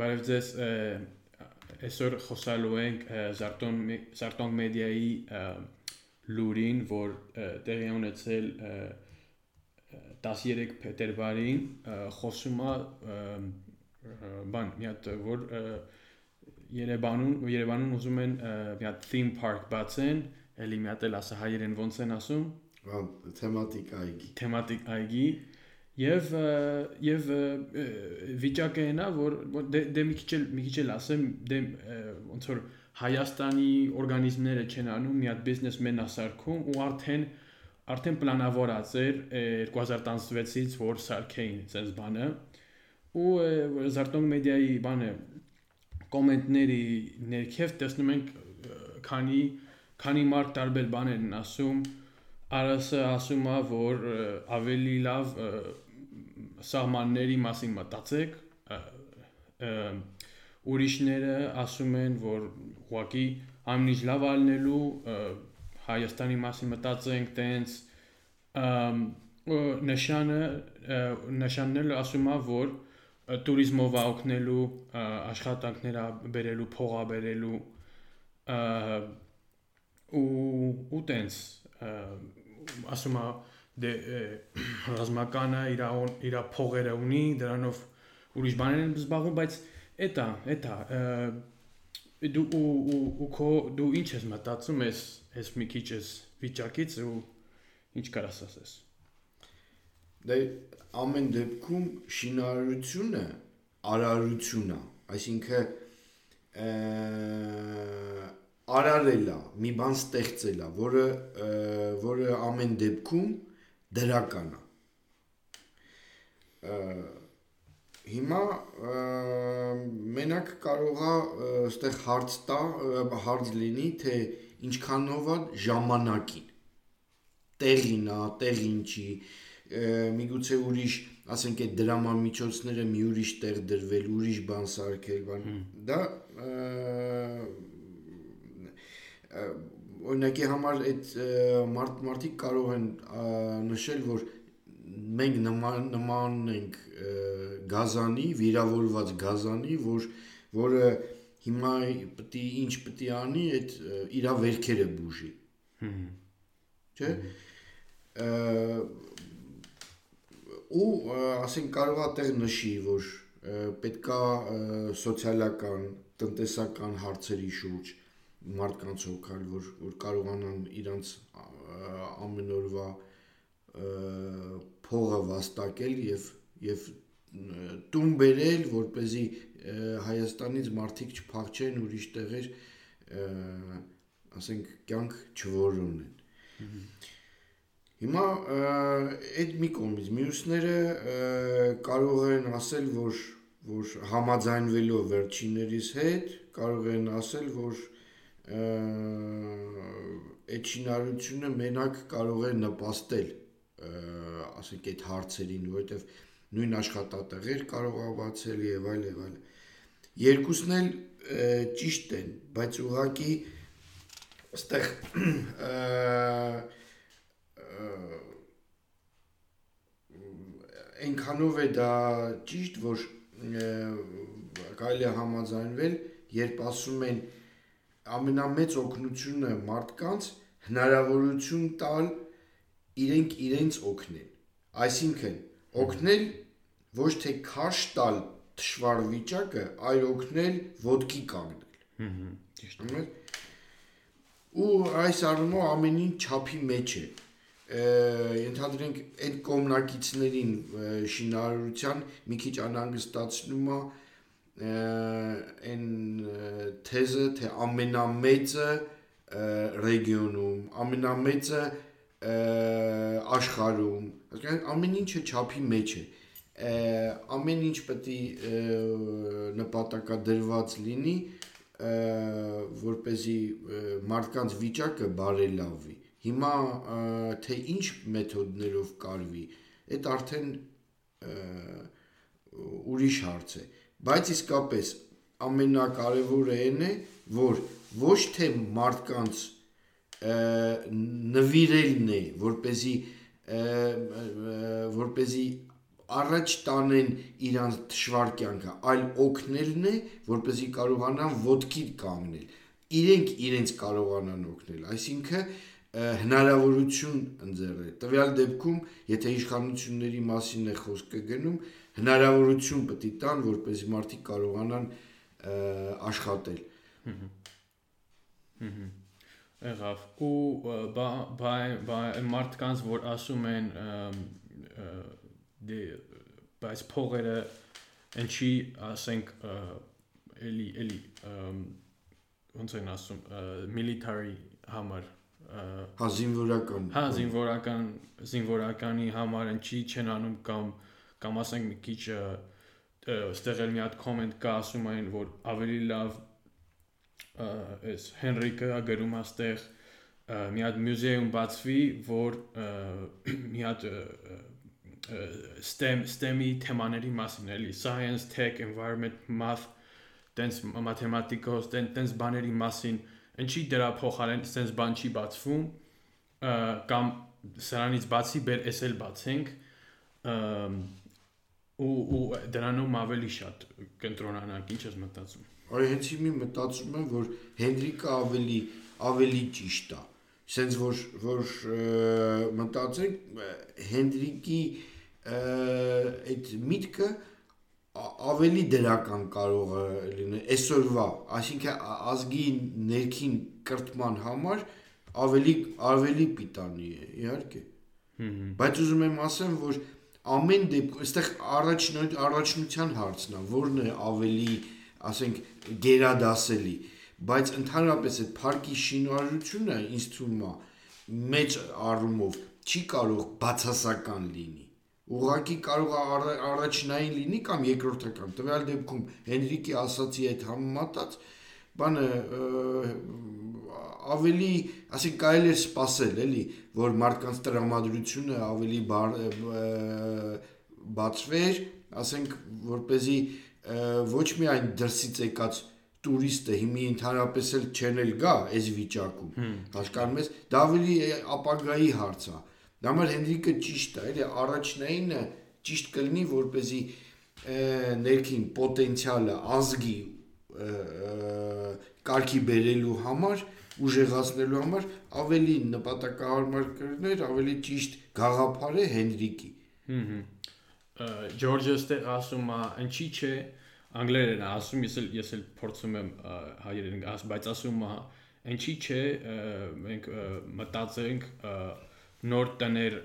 Բարև ձեզ այսօր խոսալու ենք Զարտոն Զարտոն մեդիայի լուրին, որ տեղի ունեցել 13 փետրվարին խոսում է բան մի հատ որ Երևանում Երևանում ուզում են մի հատ theme park բացեն, էլի մի հատ էլ ասա հայերեն ոնց են ասում, թեմատիկ այգի։ Թեմատիկ այգի Եվ եւ վիճակը այնա, որ դե, դե մի քիչ էլ մի քիչ էլ ասեմ, դե ոնց որ Հայաստանի օրգանիզմները չեն անում մի հատ բիզնեսմեն ասարկում ու արդեն արդեն պլանավորած էր 2016-ից որ սարքեին sense բանը ու Զարտոն մեդիայի բանը կոմենտների ներքև տեսնում ենք քանի քանի մարդ տարբեր բաներ են ասում Արասը ասում է որ ավելի լավ սահմանների մասին մտածեք ուրիշները ասում են որ ուղակի ամնիչ լավ ալնելու Հայաստանի մասին մտածենք տենց նշանը նշաննելը ասում է որ туриզմով աօգնելու աշխատանքներ բերելու փողա բերելու ու ու տենց ասում է դե ռազմականը իր իր փողերը ունի, դրանով ուրիշ բաներ են զբաղվում, բայց էտա, էտա դու ու ու քո դու ինչ ես մտածում ես ես մի քիչ ես վիճակից ու ինչ կարաս ասես դե ամեն դեպքում շինարարությունը արարություն է այսինքն արարելա մի բան ստեղծելա որը որը ամեն դեպքում դրական է հիմա մենակ կարողա այստեղ հարց տա հարց լինի թե ինչքանով է ժամանակին տեղին է տեղ ինչի միգուցե ուրիշ ասենք այդ դրամամիջոցները մի ուրիշ տեղ դրվել ուրիշ բան սարքել բան դա օրինակի համար այդ մարդ մարդիկ կարող են նշել, որ մենք նման նման ենք գազանի, վիրավորված գազանի, որ որը հիմա պետք է ինչ պետք է անի, այդ իր վերքերը բուժի։ Չէ՞։ ու ասենք կարող է տեղ նշի, որ պետքա սոցիալական, տնտեսական հարցերի շուրջ մարդկանց հոգալ, որ որ կարողանան իրանց ամենօրվա փողը վաստակել եւ եւ տուն բերել, որ เป զի Հայաստանից մարդիկ չփախչեն ուրիշ տեղեր, ասենք կյանք չորոնեն։ Հիմա այդ մի կողմից մյուսները կարող են ասել, որ որ համաձայնվելով վերջիններիս հետ կարող են ասել, որ այդ շինարարությունը մենակ կարող է նպաստել ասենք այդ հարցերին, որովհետև նույն աշխատատեղեր կարող է բացել եւ այլ եւ այլ։ Երկուսն էլ ճիշտ են, բայց ուղղակի այստեղ այնքանով է դա ճիշտ, որ կարելի է համաձայնվել, երբ ասում են ամենամեծ օգնությունը մարդկանց հնարավորություն տալ իրենք իրենց օգնել։ Այսինքն օգնել ոչ թե քաշ տալ դժվար վիճակը, այլ օգնել ոդկի կանգնել։ Հհհ, ճիշտ է։ Ու այս առումով ամեն ինչ չափի մեջ է ընդհանրենք այդ կոմնակիցներին շինարարության մի քիչ անհանգստացնում է այն թեզը, թե ամենամեծը ռեգիոնում, ամենամեծը աշխարհում, հասկանու ամեն ինչը չափի մեջ է ամեն ինչ պետք է նպատակադրված լինի որ เป զի մարդկանց վիճակը բարելավի հիմա թե ինչ մեթոդներով կարվի այդ արդեն ուրիշ հարց է բայց իսկապես ամենակարևորը այն է, որ ոչ թե մարդկանց նվիրելն է, որ เป զի որ เป զի առաջ տանեն իրանց դժվար կյանքը, այլ օգնելն է, որպեսզի կարողանան ոդքի կանգնել։ Իրենք իրենց կարողանան օգնել, այսինքն հնարավորություն ընձեռել։ Տվյալ դեպքում, եթե իշխանությունների մասին է խոսքը գնում, հնարավորություն պետք է տան, որպեսզի մարդիկ կարողանան աշխատել։ Եղավ ու բա բա մարդկանց որ ասում են դե բայց փողերը ինչի ասենք էլի էլի ոնց են ասում military համար հա զինվորական հա զինվորական զինվորականի համար ինչի չեն անում կամ կամ ասենք մի քիչ ստեղ էլ մի հատ կոմենտ կա ասում այն որ ավելի լավ այս Հենրիկը գրում աստեղ մի հատ մյուզեում բացվի որ մի հատ STEM STEM-ի թեմաների մասին էլի science, tech, environment, math տենց մաթեմատիկոս, տենց բաների մասին ինչի դրա փոխարեն տենց բան չի բացվում կամ սրանից բացի բեր էսել բացենք ու ու դրանում ավելի շատ կընտրոնանանք ինչ ես մտածում Այո հենց հիմի մտածում եմ որ Հենրիկը ավելի ավելի ճիշտ է սենց որ որ մտածենք Հենրիկի այդ միտքը ավելի դրական կարող է լինել այսօրվա, այսինքն ազգի ներքին կրթման համար ավելի ավելի պիտանի է, իհարկե։ Բայց ուզում եմ ասեմ, որ ամեն դեպքում այստեղ առաջնույն առաջնության հարցն է, որն է ավելի, ասենք, գերադասելի, բայց ընդհանրապես այդ парքի շինարարությունը ինձ թվում է մեջ առումով չի կարող բացասական լինի ուղղակի կարող է առաջնային լինի կամ երկրորդական։ Տվյալ դեպքում Հենրիկի ասացի այդ համեմատած բանը ավելի, ասենք կարելի է սпасել, էլի, որ մարդկանց տրամադրությունը ավելի բար, բացվեր, ասենք որ เป զի ոչ միայն դրսից եկած տուրիստը հիմի ընդհանրապես էլ չեն էլ գա այս վիճակում։ Հաշկանում ես, դա ավելի ապագայի հարց է։ Դա մեր Հենրիկը ճիշտ է, էլի առաջնայինը ճիշտ կլինի, որ เป զի ներքին պոտենցիալը ազգի կարգի բերելու համար ուժեղացնելու համար ավելի նպատակահարմար կրներ, ավելի ճիշտ գաղափար է Հենրիկի։ Հհհ։ Ջորջը ստեղ ասում է, ինչի՞ չէ անգլերեն ասում, ես էլ ես էլ փորձում եմ հայերեն ասում, բայց ասում է, ինչի՞ չէ մենք մտածենք նոր տներ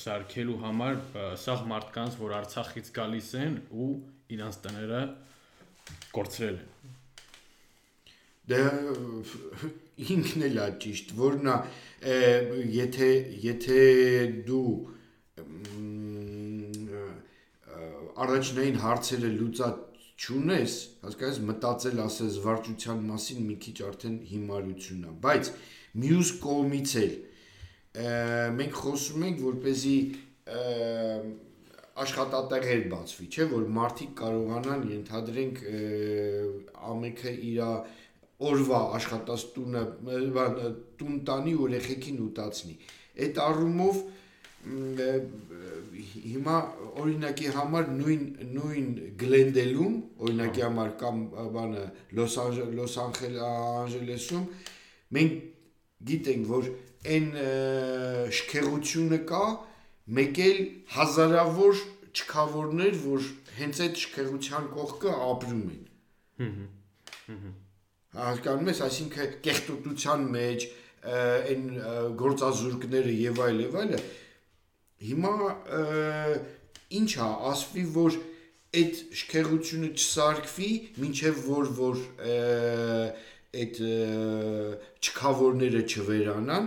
սարքելու համար սաղ մարդկանց, որ Արցախից գալիս են ու իրանց տները կորցրել են։ Դե ինքն էլ է ճիշտ, որն է եթե եթե դու առաջնային հարցերը լուծած չունես, հասկացես մտածել ասես վարչության մասին մի քիչ արդեն հիմարություն է, բայց մյուս կողմից էլ մենք խոսում ենք, որ เป զի աշխատատեղեր բացվի, չէ, որ մարդիկ կարողանան ենթադրենք ամենքը իր օրվա աշխատած տունը տուն տանի ու երեխեքին ուտացնի։ Այդ առումով հիմա օրինակի համար նույն նույն Գլենդելում, օրինակի համար կամ բանը Լոս Լոս Անջելեսում մենք գիտենք, որ այն շքեղությունը կա, մեկ էլ հազարավոր չքավորներ, որ հենց այդ շքեղության կողքը ապրում են։ Հհհ։ Հասկանում ես, այսինքն կեղտոտության մեջ այն գործազուրկները եւ այլ եւ այլը հիմա ինչա ասվի որ այդ շքեղությունը չսարքվի, ինչեւ որ որ այդ չքավորները չվերանան,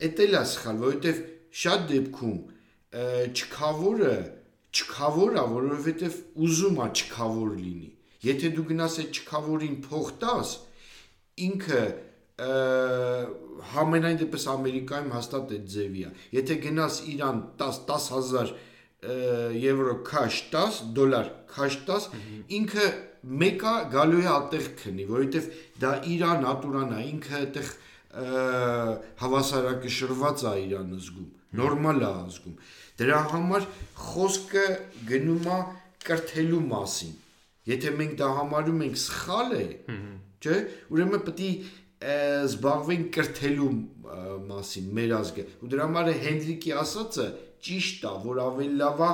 Էդ էլ է սխալ, որովհետև շատ դեպքում չքավորը չքավոր է, որովհետև ուզում է չքավոր լինի։ Եթե դու գնաս այդ չքավորին փող տաս, ինքը համենայն դեպս Ամերիկայում հաստատ այդ ձևի է։ Եթե գնաս Իրան 10 10000 եվրո քաշ 10 դոլար քաշ 10 ինքը մեկը գալու է ատեղ քնի որովհետև դա իրա նատուրան է ինքը այդեղ հավասարակշռված է իրան զգում, նորմալ է զգում։ Դրա համար խոսքը գնում է կրթելու մասին։ Եթե մենք դա համարում ենք սխալ է, չէ, ուրեմն պետք է զբաղվեն կրթելու մասին մեր ազգը։ Ու դրա համար Հենրիկի ասածը ճիշտ է, որ ավելի լավ է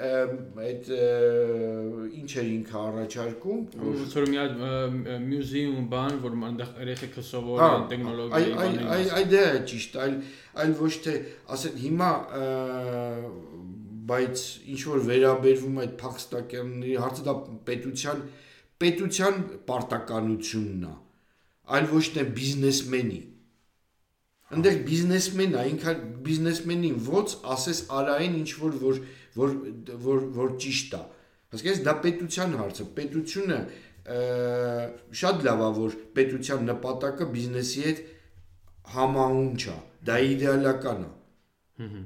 այդ ինչ էր ինքը առաջարկում որ մի մյուզեում բան որ այնտեղ երեխեքը սովորեն տեխնոլոգիայի բաներ այ այ դա է ճիշտ այլ այլ ոչ թե ասեն հիմա բայց ինչ որ վերաբերվում այդ փախստականների հարցը դա պետության պետության պարտականությունն է այլ ոչ թե բիզնեսմենի Այնտեղ բիզնեսմենն է, ինքը բիզնեսմենին ո՞ց ասես արային ինչ որ որ որ որ որ ճիշտ է։ Հասկացես, դա պետության հարցը։ Պետությունը շատ լավ է, որ պետության նպատակը բիզնեսի հետ համահունչ է։ Դա իդեալական է։ Հհհ։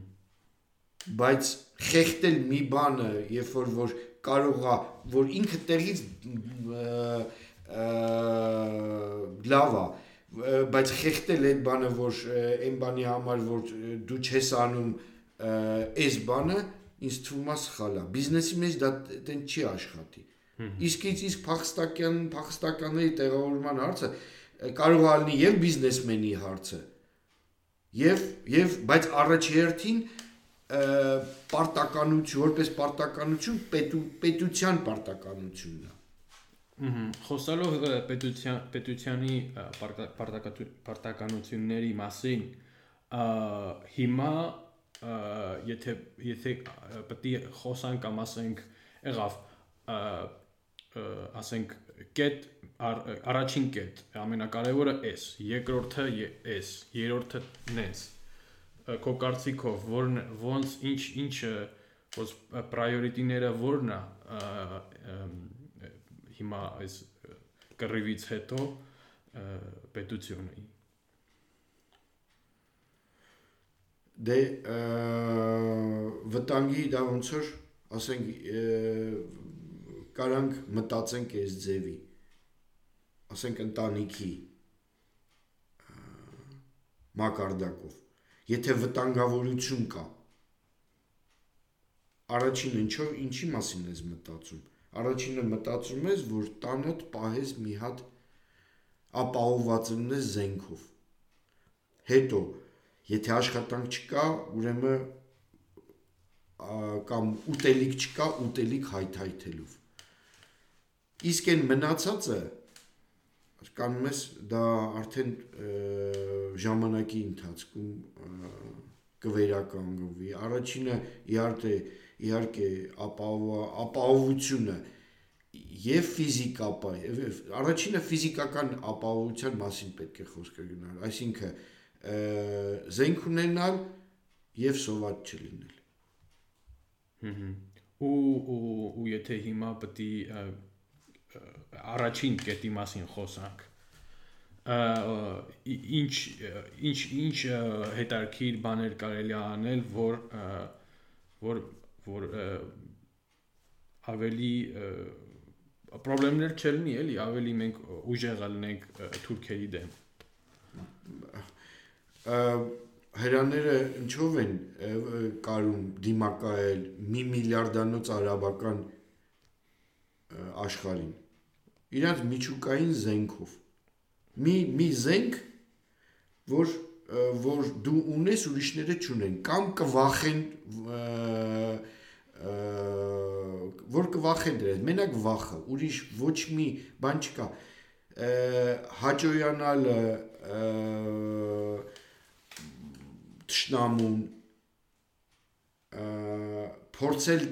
Բայց խեղտել մի բանը, երբ որ որ կարող է, որ ինքը տեղից լավ է, բայց խեղտել այդ բանը, որ այն բանի համար, որ դու չես անում այս բանը, ինձ թվում է սխալ է։ Բիզնեսի մեջ դա դեն չի աշխատի։ Իսկ իսկ փախստական փախստականների տեղավորման հարցը կարող է լինի եւ բիզնեսմենի հարցը։ Եվ եւ բայց առաջերտին պարտականություն, որպես պարտականություն պետու, պետության պարտականությունն է։ Խոսալով պետության պետությանի պարտականությունների մասին, հիմա եթե եթե պետք է խոսանք կամ ասենք եղավ ասենք կետ առաջին կետ ամենակարևորը էս երկրորդը էս երրորդը նես քո կարծիքով որն ոնց ինչ ինչը ոնց priority-ները որն է հիմա այս կռիվից հետո պետությունի դե վտանգի դա ոնց որ ասենք կարանք մտածենք այս ձևի ասենք ընտանիքի մակարդակով եթե վտանգավորություն կա առաջին ինչով ինչի մասին ես մտածում Առաջինը մտածում ես, որ տանդ պահես մի հատ ապահովված ունես զենքով։ Հետո, եթե աշխատանք չկա, ուրեմն կամ ուտելիք չկա, ուտելիք հայթայթելով։ Իսկ այն մնացածը կանում ես դա արդեն ժամանակի ընթացքում կվերականգնվի։ Առաջինը իհարկե իհարկե ապահովությունը եւ ֆիզիկա առաջինը ֆիզիկական ապահովության մասին պետք է խոսքը գնալ այսինքն զենք ունենալ եւ սոված չլինել ու ու ու եթե հիմա պետք է առաջին կետի մասին խոսանք ինչ ինչ ինչ հետարքիր բաներ կարելի անել որ որ որ ավելի խնդիրներ չլինի, էլի, ավելի մենք ուժեղ լինենք թուրքերի դեմ։ Հրաները ինչով են կարում դիմակայել մի միլիարդանոց արաբական աշխարհին։ Իրանց միջուկային զենքով։ Մի մի զենք, որ որ դու ունես ուրիշները չունեն կամ կվախեն որ կվախեն դրան մենակ վախը ուրիշ ոչ մի բան չկա հաջոյանալը տշնամուն փորձել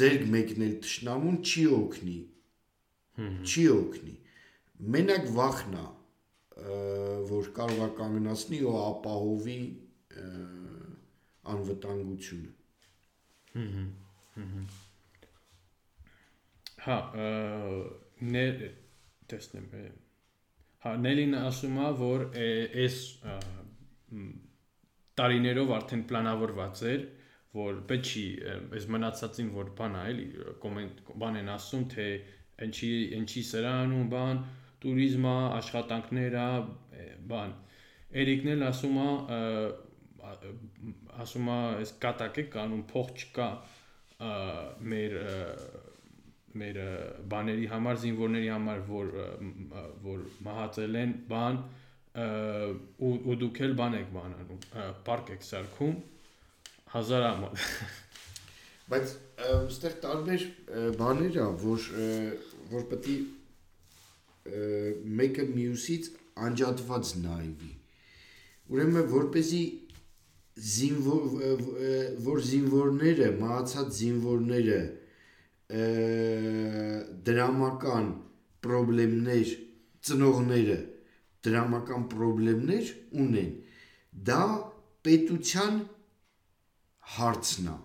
ձերք մեկնել տշնամուն չի օգնի չի օգնի մենակ վախն է որ կարող է կանգնացնի ու ապահովի անվտանգությունը։ Հա, ներ տեսնեմ։ Հա, Նելին ասում է, որ այս տարիներով արդեն պլանավորված էր, որ պետք չի այս մնացածին որ բան է, էլի կոմենտ բան են ասում, թե ինչի ինչի սրանում բան, տուրիզմա, աշխատանքներ, բան։ Էրիկն էլ ասում է ասում է այս կատակ է կանում փող չկա մեր մեր բաների համար, զինվորների համար, որ որ մահացել են, բան ու ու դուք էլ բան եք բանանում, պարկ եք սարքում 1000 ամոթ բայց այստեղ տարբեր բաներ ա որ որ պետք է մեկը մյուսից անջատված նայվի ուրեմն որպեսի զինվոր որ զինվորները մահացած զինվորները դրամական խնդիրներ ծնողները դրամական խնդիրներ ունեն դա պետության հարցն է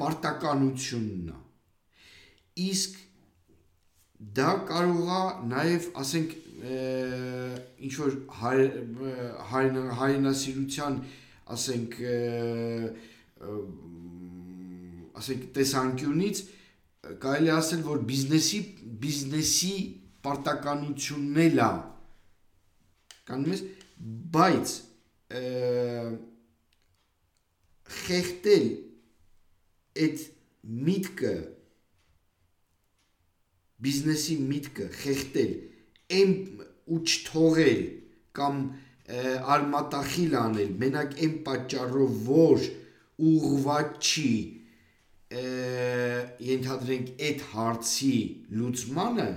պարտականությունն է իսկ դա կարող է նաև ասենք ինչ որ հայրենասիրության ասենք ասենք տեսանկյունից կարելի ասել որ բիզնեսի բիզնեսի պարտականությունն էլ է կանում ես բայց խեղտել այդ միտքը բիզնեսի միտքը խեղտել այն ու չթողել կամ արմատախիլ անել մենակ այն պատճառով որ ուղված չի ենթադրենք այդ հարցի լուծմանը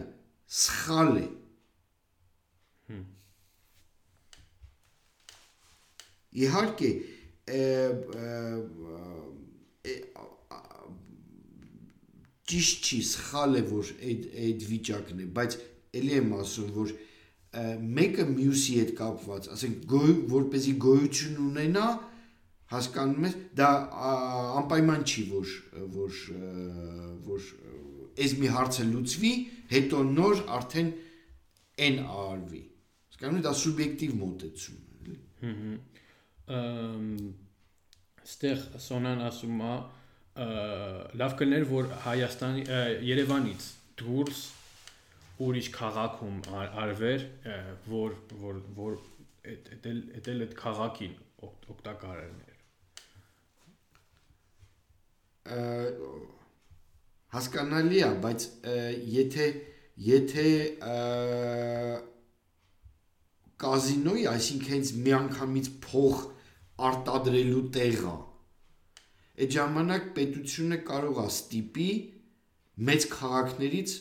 սխալ է իհարկե ճիշտ չի սխալ է որ այդ այդ վիճակն է բայց ելի եմ ասում որ մեկը մյուսի հետ կապված ասենք գոյ որպեսի գոյություն ունենա հասկանում ես դա անպայման չի որ որ որ այս մի հարցը լուծվի հետո նոր արդեն այն արվի հասկանում ես դա սուբյեկտիվ մոտեցում է էլի ըմ ստեղ սոնան ասում է լավ կներ որ Հայաստանի Երևանից դուրս ուրիշ քաղաքում արվեր որ որ որ այդ այդ այդ քաղաքին օգտակար էր հասկանալի է, բայց եթե եթե կազինոյի, այսինքն հենց միանգամից փող արտադրելու տեղը այդ ժամանակ պետությունը կարող է ստիպի մեծ քաղաքներից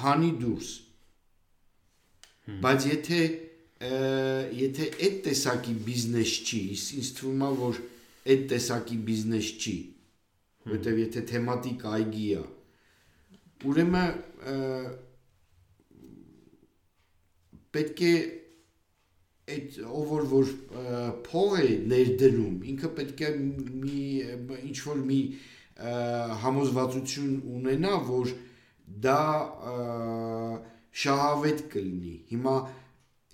հանի դուրս բայց եթե եթե այդ տեսակի բիզնես չի ինձ թվում է որ այդ տեսակի բիզնես չի որովհետև եթե թեմատիկ այգի է ուրեմն պետք է այդ ով որ որ փող է ներդնում ինքը պետք է մի ինչ որ մի համոզվածություն ունենա որ դա շահավետ կլինի հիմա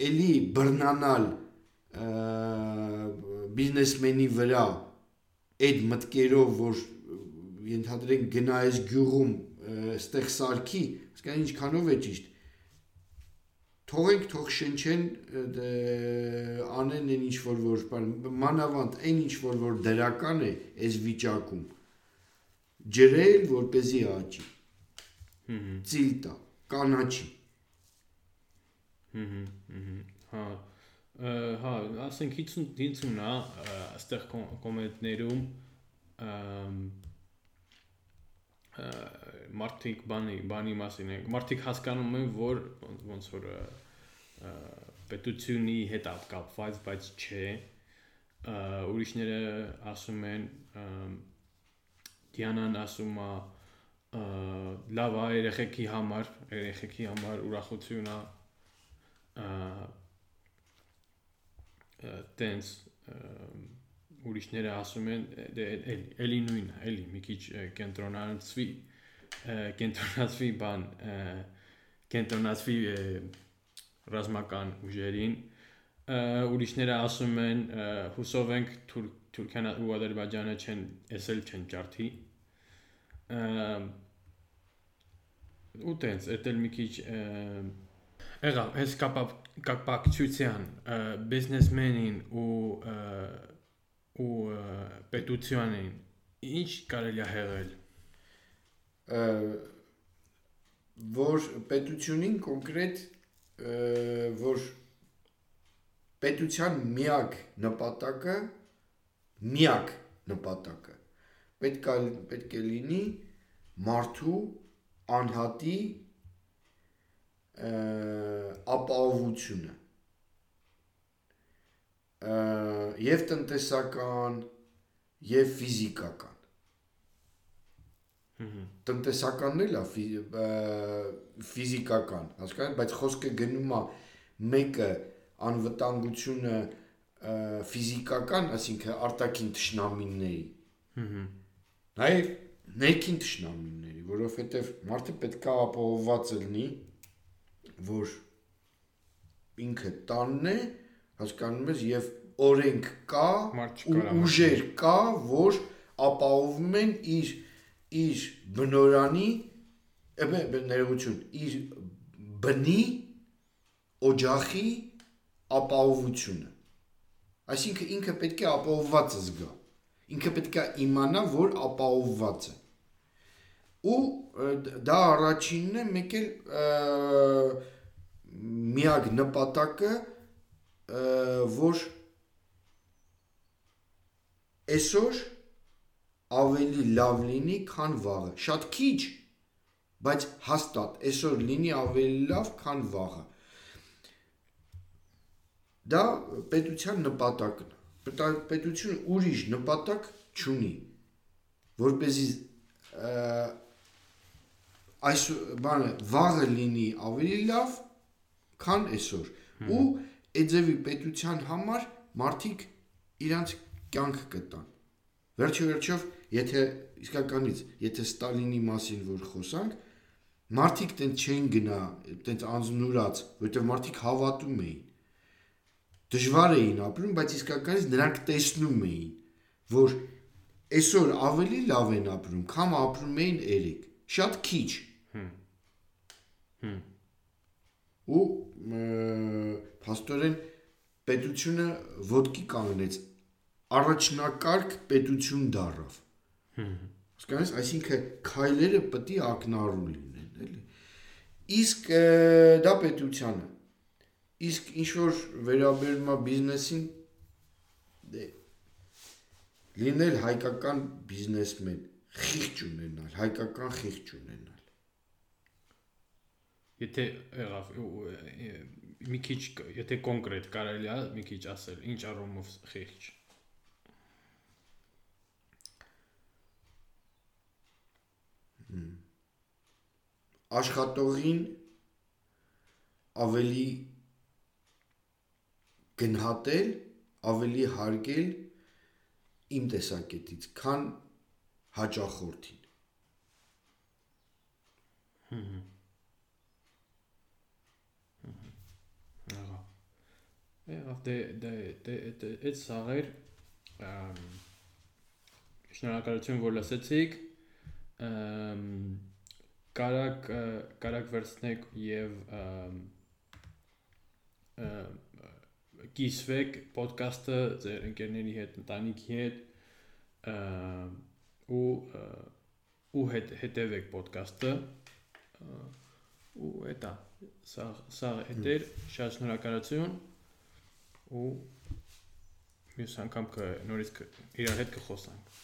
էլի բռնանալ բիզնեսմենի վրա այդ մտկերով որ ենթադրենք գնա այս գյուղում ստեղ սարքի, հասկան ինչքանով է ճիշտ։ Թողենք թող շնչեն անեն այն ինչ որ որ մանավանդ այն ինչ որ որ դրական է այս վիճակում ջրել որ เป զի աճի։ Հհ։ Ծիլտա, կանաչի։ հհ։ Հա, հա, ասենք 50 50-ն է, այստեղ կոմենտներում մարդիկ բանի բանի մասին են մարդիկ հասկանում են որ ոնց որ պետությունի հետ կապված բայց չէ ուրիշները ասում են Դիանան ասում է լավ է երեխեքի համար երեխեքի համար ուրախություն է տենց ուրիշները ասում են դե էլի նույնն է, էլի մի քիչ կենտրոնացվի կենտրոնացվի բան կենտրոնացվի ռազմական ուժերին ուրիշները ասում են հուսով ենք Թուրքիան ու Ադրբեջանը չեն էսել չեն ջարդի ու տենց, դա մի քիչ Եղավ, հես կապակցության բիզնեսմենին ու ու պետությանին ինչ կարելի է հեղել որ պետությունին կոնկրետ որ պետության միակ նպատակը միակ նպատակը պետք է պետք է լինի մարդու անհատի ապահովությունը եւ տնտեսական եւ ֆիզիկական տնտեսականն էլ է ֆիզիկական հասկանա բայց խոսքը գնում է մեկը անվտանգությունը ֆիզիկական ասինքն արտաքին ճշնամիների նաև ներքին ճշնամիների որովհետև մարդը պետք է ապահովված լինի որ ինքը տանն է հասկանում ես եւ օրենք կա ու ուժեր կա որ ապահովում են իր իր բնորանի ներողություն իր բնի օջախի ապահովությունը այսինքն ինքը պետք է ապահովված զգա ինքը պետք է իմանա որ ապահովված է ու դա առաջինն է մեկ էլ միակ նպատակը որ այսօր ավելի լավ լինի, քան վաղը։ Շատ քիչ, բայց հաստատ այսօր լինի ավելի լավ, քան վաղը։ Դա պետության նպատակն է։ Պետությունը ուրիշ նպատակ չունի, որ เป զի այս բանը վաղը լինի ավելի լավ, քան այսօր։ Ու այդ ձևի պետության համար մարդիկ իրանց կյանք կտան։ Վերջի վերջով եթե իսկականից, եթե Ստալինի մասին որ խոսանք, մարդիկ տենց չէին գնա, տենց անznուրած, որովհետև մարդիկ հավատում էին։ Դժվար էին ապրում, բայց իսկականից նրանք տեսնում էին, որ այսօր ավելի լավ են ապրում, քան ապրում էին երեք։ Շատ քիչ։ Հմ։ Հմ։ Ու փաստորեն պետությունը ոդկի կանգնեց առաջնակարգ պետություն դարավ Հասկանես, այսինքն քայլերը պետք է ակնառու լինեն, էլի։ Իսկ դա պետությանը։ Իսկ ինչ որ վերաբերում է բիզնեսին, դե լինել հայկական բիզնեսմեն, խիղճ ունենալ, հայկական խիղճ ունենալ։ Եթե եղավ մի քիչ, եթե կոնկրետ կարելի է մի քիչ ասել, ինչ առումով խիղճ աշխատողին ավելի գնահատել, ավելի հարգել իմ տեսակետից, քան հաճախորդին։ Հհհ։ Եղավ դե դե դե այդ սաղեր շնորհակալություն որ լսեցիք կարակ կարակ վերցնեք եւ կիսվեք ոդկասթը ձեր ընկերների հետ, ընտանիքի հետ ու ու հետ հետևեք ոդկասթը ու էտա սա սա հետեր շատ շնորհակալություն ու մյուս անգամ նորից իրար հետ կխոսանք